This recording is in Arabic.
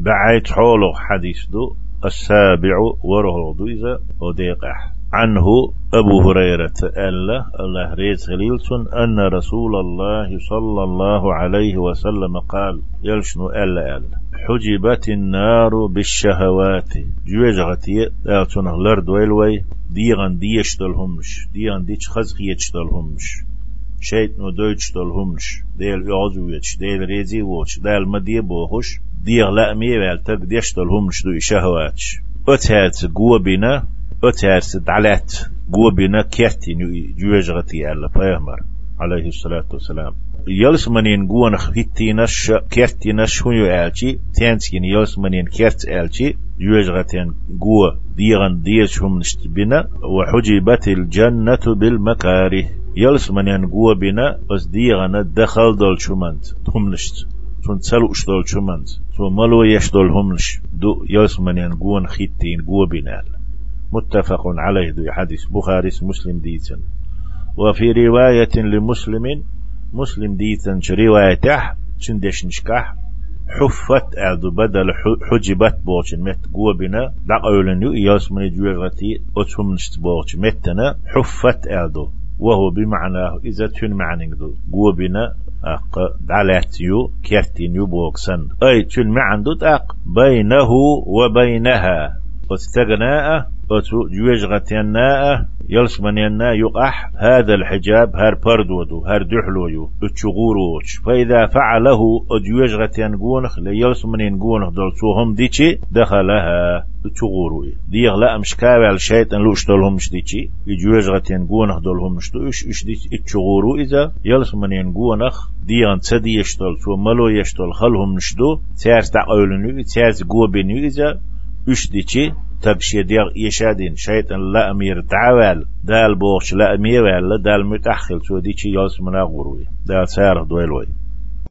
بعيت حولو حديث دو السابع ورهو إذا وديقح عنه أبو هريرة ألا الله ريت خليلسون أن رسول الله صلى الله عليه وسلم قال يلشنو ألا ألا حجبت النار بالشهوات. جوجغتي ألتونه لرد ويلوي ديغن ديشتلهمش ديغن ديش خزق يشتلهمش شيت نو دويشتلهمش ديل يعزويتش ديل ريزي ووش ديل مدي بوخش ديغ لا مي والتك ديشتلهمش دو شهواتش أتهات قوة بنا أتهات دعلات قوة بنا كيرتي جوجغتي ألا بيهمر عليه الصلاة والسلام. يلس منين قوان خفيتينش كيرتينش هو يالشي تانسين يلس منين كيرت الشي يوجغتين قوة ديغن ديش هم نشتبنا وحجبت الجنة بالمكاره. يلس منين قوة بنا بس ديغن دخل دول هم نشت. تون تسلو اشتول شمانت تون ملو يشتول هم نش دو يلس منين قوان خيتين قوة بنا متفق عليه دو حديث بخاري مسلم ديتن وفي رواية لمسلم مسلم ديتن روايته تشندش نشكح حفت أعدو بدل حجبت بوش مت قوة بنا لقاولن يو إياس من جوغتي أتهم نشت بوش متنا حفت أعدو وهو بمعنى إذا تن معنى قوة بنا أق دعلاتيو كيرتين يو بوكسن. أي تن معنى دو أق. بينه وبينها. واستغناء أتو جوجغتينا يلس منينا يقح هذا الحجاب هر بردودو هر دحلويو اتشغوروش فإذا فعله أديوجغتين قونخ ليلس منين قونخ دلتوهم ديشي دخلها اتشغوروي ديغ لا مش كاوي شيطان لوش دولهم مش ديشي يجوجغتين قونخ دولهم مش دوش اش ديش إتشغورو إذا يلس منين قونخ ديان تسدي يشتل تو ملو يشتل خلهم نشدو تيرس دعولنو تيرس قوبينو إذا إش ديشي تبشي ديغ يشادين. شيطان لا أمير تعوال. دال بوش لا أمير دال متأخل سو ديشي يوس منا غروي دال سيارة دويلوي